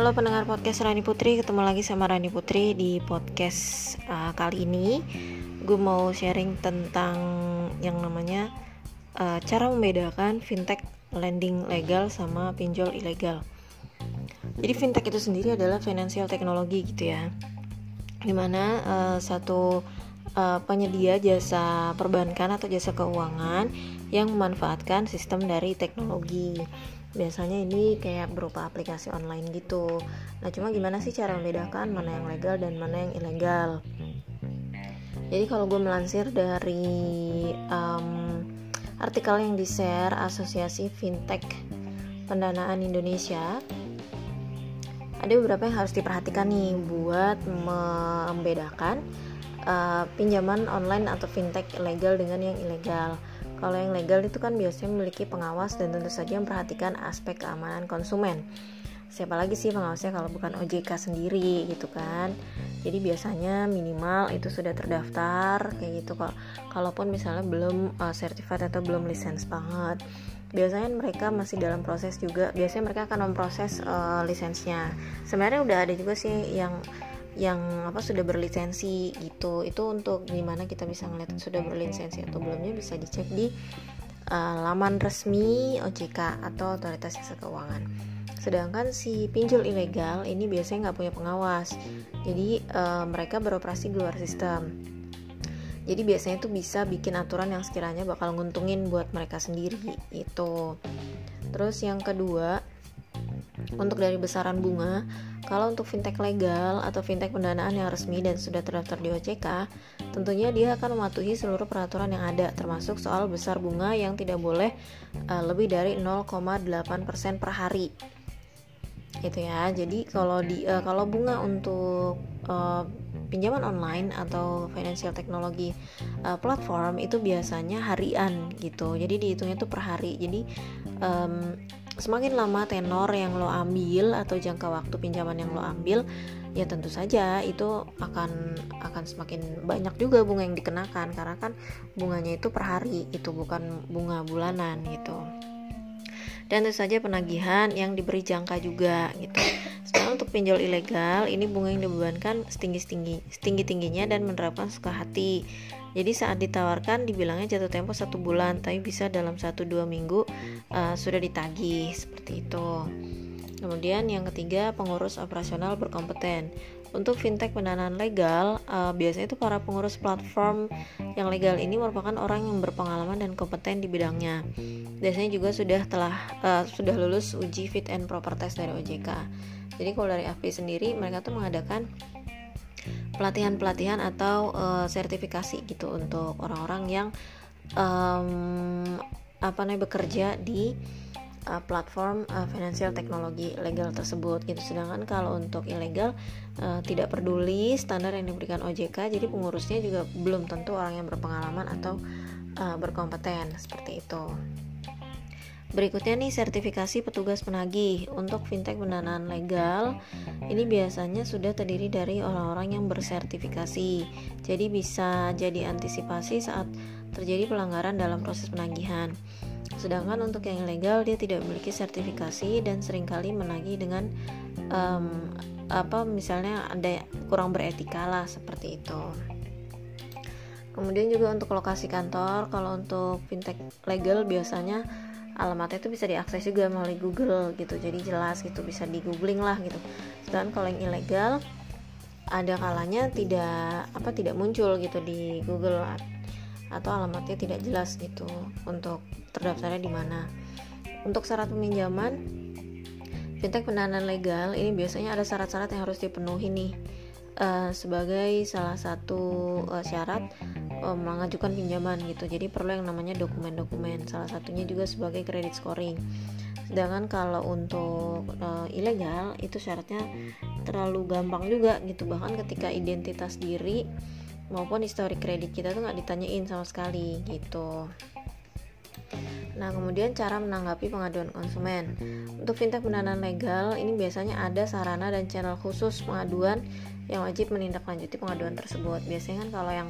Halo pendengar podcast Rani Putri, ketemu lagi sama Rani Putri di podcast uh, kali ini. Gue mau sharing tentang yang namanya uh, cara membedakan fintech lending legal sama pinjol ilegal. Jadi fintech itu sendiri adalah financial technology gitu ya, di mana uh, satu uh, penyedia jasa perbankan atau jasa keuangan yang memanfaatkan sistem dari teknologi biasanya ini kayak berupa aplikasi online gitu. Nah cuma gimana sih cara membedakan mana yang legal dan mana yang ilegal? Jadi kalau gue melansir dari um, artikel yang di share asosiasi fintech pendanaan Indonesia ada beberapa yang harus diperhatikan nih buat membedakan uh, pinjaman online atau fintech legal dengan yang ilegal kalau yang legal itu kan biasanya memiliki pengawas dan tentu saja memperhatikan aspek keamanan konsumen. Siapa lagi sih pengawasnya kalau bukan OJK sendiri gitu kan. Jadi biasanya minimal itu sudah terdaftar kayak gitu kok. Kalaupun misalnya belum uh, certified atau belum lisensi banget biasanya mereka masih dalam proses juga biasanya mereka akan memproses uh, lisensinya sebenarnya udah ada juga sih yang yang apa sudah berlisensi gitu. Itu untuk gimana kita bisa ngeliat sudah berlisensi atau belumnya bisa dicek di uh, laman resmi OJK atau Otoritas Jasa Keuangan. Sedangkan si pinjol ilegal ini biasanya nggak punya pengawas. Jadi uh, mereka beroperasi di luar sistem. Jadi biasanya itu bisa bikin aturan yang sekiranya bakal nguntungin buat mereka sendiri itu terus yang kedua untuk dari besaran bunga, kalau untuk fintech legal atau fintech pendanaan yang resmi dan sudah terdaftar di OJK, tentunya dia akan mematuhi seluruh peraturan yang ada, termasuk soal besar bunga yang tidak boleh uh, lebih dari 0,8% per hari. Gitu ya. Jadi kalau di uh, kalau bunga untuk uh, pinjaman online atau financial technology uh, platform itu biasanya harian gitu. Jadi dihitungnya itu per hari. Jadi um, semakin lama tenor yang lo ambil atau jangka waktu pinjaman yang lo ambil ya tentu saja itu akan akan semakin banyak juga bunga yang dikenakan. Karena kan bunganya itu per hari itu bukan bunga bulanan gitu. Dan tentu saja penagihan yang diberi jangka juga gitu. Sekarang untuk pinjol ilegal ini bunga yang dibebankan setinggi tinggi setinggi tingginya dan menerapkan suka hati jadi saat ditawarkan dibilangnya jatuh tempo satu bulan, tapi bisa dalam satu dua minggu uh, sudah ditagih seperti itu. Kemudian yang ketiga pengurus operasional berkompeten. Untuk fintech pendanaan legal, uh, biasanya itu para pengurus platform yang legal ini merupakan orang yang berpengalaman dan kompeten di bidangnya. Biasanya juga sudah telah uh, sudah lulus uji fit and proper test dari OJK. Jadi kalau dari AFP sendiri mereka tuh mengadakan pelatihan-pelatihan atau uh, sertifikasi gitu untuk orang-orang yang um, apa namanya bekerja di uh, platform uh, financial teknologi legal tersebut gitu. Sedangkan kalau untuk ilegal uh, tidak peduli standar yang diberikan OJK jadi pengurusnya juga belum tentu orang yang berpengalaman atau uh, berkompeten seperti itu Berikutnya nih sertifikasi petugas penagih untuk fintech pendanaan legal. Ini biasanya sudah terdiri dari orang-orang yang bersertifikasi. Jadi bisa jadi antisipasi saat terjadi pelanggaran dalam proses penagihan. Sedangkan untuk yang ilegal dia tidak memiliki sertifikasi dan sering kali menagih dengan um, apa misalnya ada kurang beretika lah seperti itu. Kemudian juga untuk lokasi kantor, kalau untuk fintech legal biasanya alamatnya itu bisa diakses juga melalui Google gitu. Jadi jelas gitu bisa di googling lah gitu. Dan kalau yang ilegal ada kalanya tidak apa tidak muncul gitu di Google atau alamatnya tidak jelas gitu untuk terdaftarnya di mana. Untuk syarat peminjaman fintech pendanaan legal ini biasanya ada syarat-syarat yang harus dipenuhi nih. Uh, sebagai salah satu uh, syarat uh, mengajukan pinjaman gitu jadi perlu yang namanya dokumen-dokumen salah satunya juga sebagai kredit scoring sedangkan kalau untuk uh, ilegal itu syaratnya terlalu gampang juga gitu bahkan ketika identitas diri maupun histori kredit kita tuh nggak ditanyain sama sekali gitu Nah, kemudian cara menanggapi pengaduan konsumen. Untuk fintech pendanaan legal, ini biasanya ada sarana dan channel khusus pengaduan yang wajib menindaklanjuti pengaduan tersebut. Biasanya kan kalau yang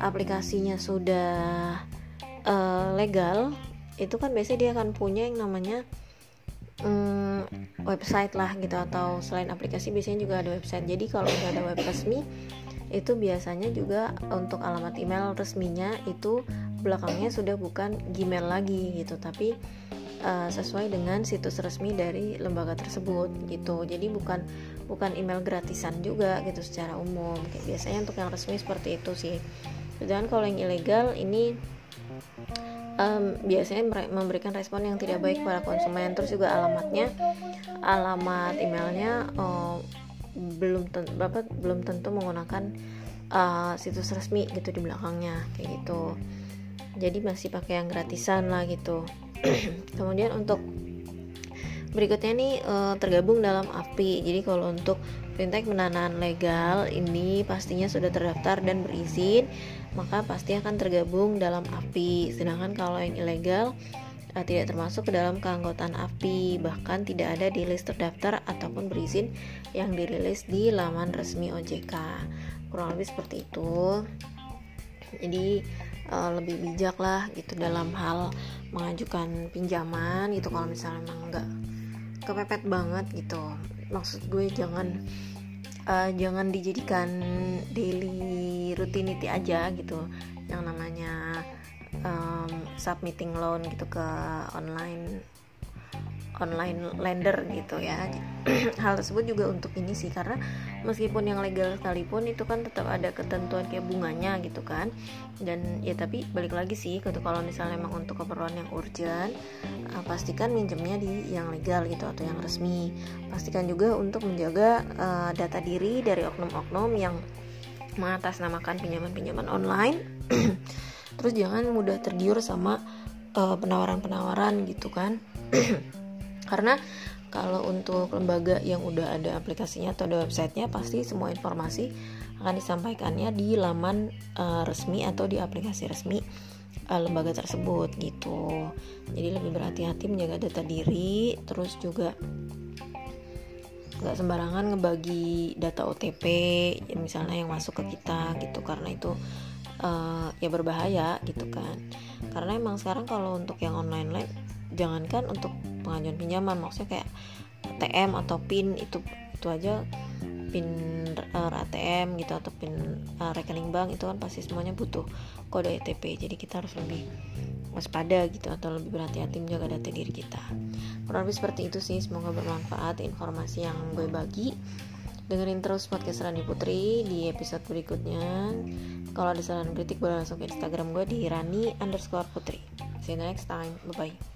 aplikasinya sudah uh, legal, itu kan biasanya dia akan punya yang namanya hmm, website lah gitu atau selain aplikasi biasanya juga ada website. Jadi kalau udah ada web resmi itu biasanya juga untuk alamat email resminya itu belakangnya sudah bukan Gmail lagi gitu tapi uh, sesuai dengan situs resmi dari lembaga tersebut gitu. Jadi bukan bukan email gratisan juga gitu secara umum. Kayak biasanya untuk yang resmi seperti itu sih dan kalau yang ilegal ini um, biasanya memberikan respon yang tidak baik pada konsumen. Terus juga alamatnya alamat emailnya uh, belum tentu bapak belum tentu menggunakan uh, situs resmi gitu di belakangnya kayak gitu. Jadi masih pakai yang gratisan lah gitu. Kemudian untuk berikutnya nih uh, tergabung dalam API jadi kalau untuk fintech pendanaan legal ini pastinya sudah terdaftar dan berizin maka pasti akan tergabung dalam API. Sedangkan kalau yang ilegal uh, tidak termasuk ke dalam keanggotaan API. Bahkan tidak ada di list terdaftar ataupun berizin yang dirilis di laman resmi OJK kurang lebih seperti itu. Jadi uh, lebih bijak lah gitu dalam hal mengajukan pinjaman gitu kalau misalnya emang nggak kepepet banget gitu. Maksud gue jangan uh, jangan dijadikan daily rutinity aja gitu. Yang namanya um, submitting loan gitu ke online online lender gitu ya. Hal tersebut juga untuk ini sih karena meskipun yang legal sekalipun itu kan tetap ada ketentuan kayak bunganya gitu kan. Dan ya tapi balik lagi sih gitu kalau misalnya memang untuk keperluan yang urgent uh, pastikan minjemnya di yang legal gitu atau yang resmi. Pastikan juga untuk menjaga uh, data diri dari oknum-oknum yang mengatasnamakan pinjaman-pinjaman online. Terus jangan mudah tergiur sama uh, penawaran-penawaran gitu kan karena kalau untuk lembaga yang udah ada aplikasinya atau ada websitenya pasti semua informasi akan disampaikannya di laman uh, resmi atau di aplikasi resmi uh, lembaga tersebut gitu. Jadi lebih berhati-hati menjaga data diri terus juga nggak sembarangan ngebagi data OTP misalnya yang masuk ke kita gitu. Karena itu uh, ya berbahaya gitu kan. Karena emang sekarang kalau untuk yang online jangankan untuk pengajuan pinjaman maksudnya kayak ATM atau PIN itu itu aja. PIN uh, ATM gitu atau PIN uh, rekening bank itu kan pasti semuanya butuh kode ETP jadi kita harus lebih waspada gitu atau lebih berhati-hati menjaga data diri kita. Kurang lebih seperti itu sih. Semoga bermanfaat informasi yang gue bagi. Dengerin terus podcast Rani Putri di episode berikutnya. Kalau ada saran kritik boleh langsung ke Instagram gue di Rani underscore Putri. See you next time. Bye bye